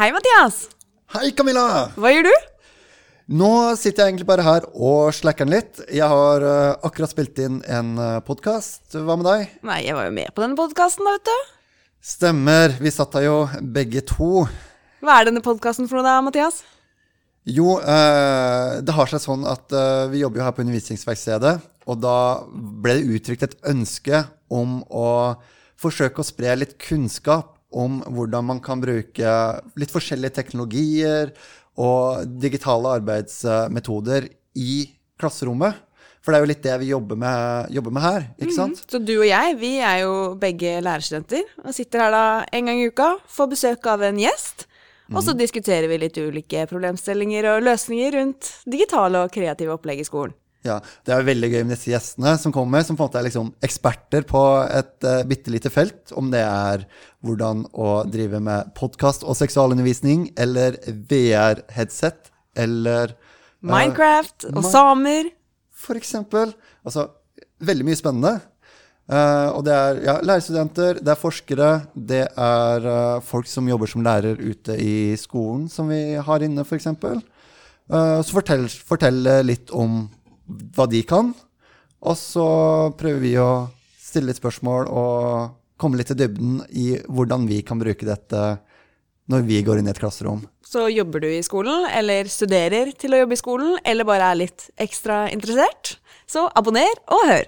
Hei, Mathias. Hei, Camilla! Hva gjør du? Nå sitter jeg egentlig bare her og slacker den litt. Jeg har uh, akkurat spilt inn en uh, podkast. Hva med deg? Nei, jeg var jo med på denne podkasten, da, vet du. Stemmer. Vi satt her jo begge to. Hva er denne podkasten for noe, da, Mathias? Jo, uh, det har seg sånn at uh, vi jobber jo her på Undervisningsverkstedet. Og da ble det uttrykt et ønske om å forsøke å spre litt kunnskap om hvordan man kan bruke litt forskjellige teknologier og digitale arbeidsmetoder i klasserommet. For det er jo litt det vi jobber med, jobber med her, ikke sant? Så du og jeg, vi er jo begge lærerstudenter og sitter her da en gang i uka, får besøk av en gjest. Og så diskuterer vi litt ulike problemstillinger og løsninger rundt digitale og kreative opplegg i skolen. Ja, Det er jo veldig gøy med disse gjestene som kommer, som på en måte er liksom eksperter på et uh, bitte lite felt. Om det er hvordan å drive med podkast og seksualundervisning, eller VR-headset, eller uh, Minecraft og samer. For eksempel. Altså, veldig mye spennende. Uh, og det er ja, lærerstudenter, det er forskere, det er uh, folk som jobber som lærer ute i skolen, som vi har inne, f.eks. Uh, så fortell, fortell litt om hva de kan. Og så prøver vi å stille litt spørsmål og komme litt i dybden i hvordan vi kan bruke dette når vi går inn i et klasserom. Så jobber du i skolen, eller studerer til å jobbe i skolen, eller bare er litt ekstra interessert. Så abonner og hør!